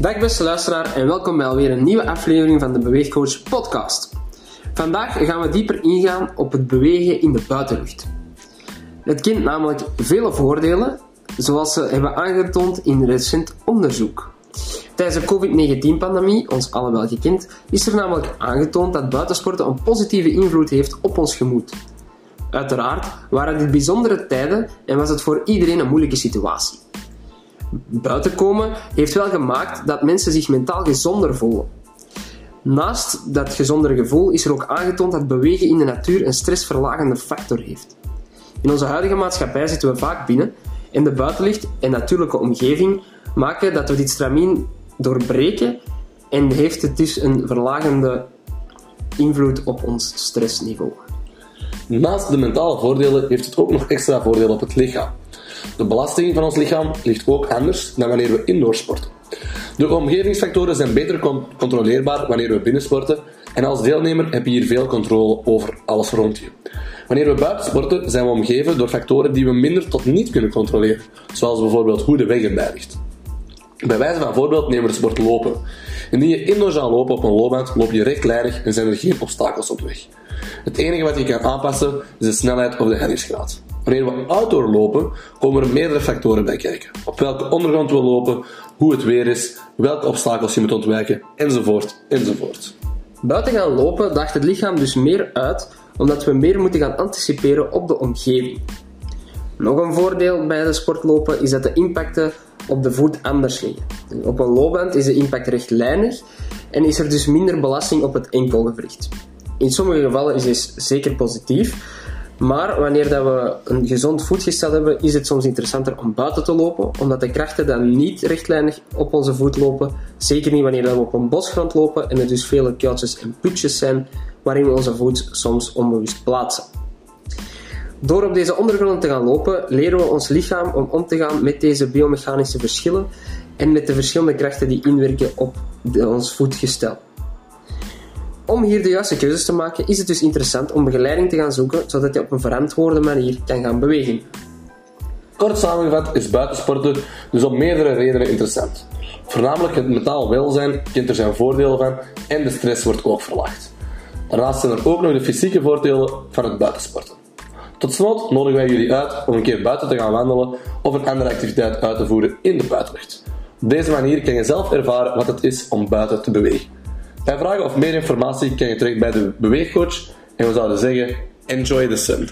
Dag beste luisteraar en welkom bij alweer een nieuwe aflevering van de Beweegcoach podcast. Vandaag gaan we dieper ingaan op het bewegen in de buitenlucht. Het kent namelijk vele voordelen, zoals ze hebben aangetoond in recent onderzoek. Tijdens de COVID-19-pandemie, ons allemaal gekend, is er namelijk aangetoond dat buitensporten een positieve invloed heeft op ons gemoed. Uiteraard waren dit bijzondere tijden en was het voor iedereen een moeilijke situatie. Buiten komen heeft wel gemaakt dat mensen zich mentaal gezonder voelen. Naast dat gezondere gevoel is er ook aangetoond dat bewegen in de natuur een stressverlagende factor heeft. In onze huidige maatschappij zitten we vaak binnen en de buitenlicht en natuurlijke omgeving maken dat we dit stramien doorbreken en heeft het dus een verlagende invloed op ons stressniveau. Naast de mentale voordelen heeft het ook nog extra voordelen op het lichaam. De belasting van ons lichaam ligt ook anders dan wanneer we indoor sporten. De omgevingsfactoren zijn beter controleerbaar wanneer we binnen sporten en als deelnemer heb je hier veel controle over alles rond je. Wanneer we buiten sporten zijn we omgeven door factoren die we minder tot niet kunnen controleren, zoals bijvoorbeeld hoe de weg erbij ligt. Bij wijze van voorbeeld nemen we de sport lopen. Indien je indoor zou lopen op een loopband, loop je rechtlijnig en zijn er geen obstakels op weg. Het enige wat je kan aanpassen is de snelheid of de hellingsgraad. Wanneer we outdoor lopen, komen er meerdere factoren bij kijken. Op welke ondergrond we lopen, hoe het weer is, welke obstakels je moet ontwijken, enzovoort, enzovoort. Buiten gaan lopen daagt het lichaam dus meer uit, omdat we meer moeten gaan anticiperen op de omgeving. Nog een voordeel bij de sportlopen is dat de impacten op de voet anders liggen. Op een loopband is de impact rechtlijnig en is er dus minder belasting op het enkelgewricht. In sommige gevallen is dit zeker positief, maar wanneer dat we een gezond voetgestel hebben, is het soms interessanter om buiten te lopen, omdat de krachten dan niet rechtlijnig op onze voet lopen. Zeker niet wanneer we op een bosgrond lopen en er dus vele kuiltjes en putjes zijn waarin we onze voet soms onbewust plaatsen. Door op deze ondergronden te gaan lopen, leren we ons lichaam om om te gaan met deze biomechanische verschillen en met de verschillende krachten die inwerken op ons voetgestel. Om hier de juiste keuzes te maken, is het dus interessant om begeleiding te gaan zoeken, zodat je op een verantwoorde manier kan gaan bewegen. Kort samengevat is buitensporten dus om meerdere redenen interessant. Voornamelijk het mentaal welzijn kent er zijn voordelen van en de stress wordt ook verlaagd. Daarnaast zijn er ook nog de fysieke voordelen van het buitensporten. Tot slot nodigen wij jullie uit om een keer buiten te gaan wandelen of een andere activiteit uit te voeren in de buitenlucht. Op deze manier kan je zelf ervaren wat het is om buiten te bewegen. Bij vragen of meer informatie kan je terecht bij de beweegcoach en we zouden zeggen: enjoy the sun.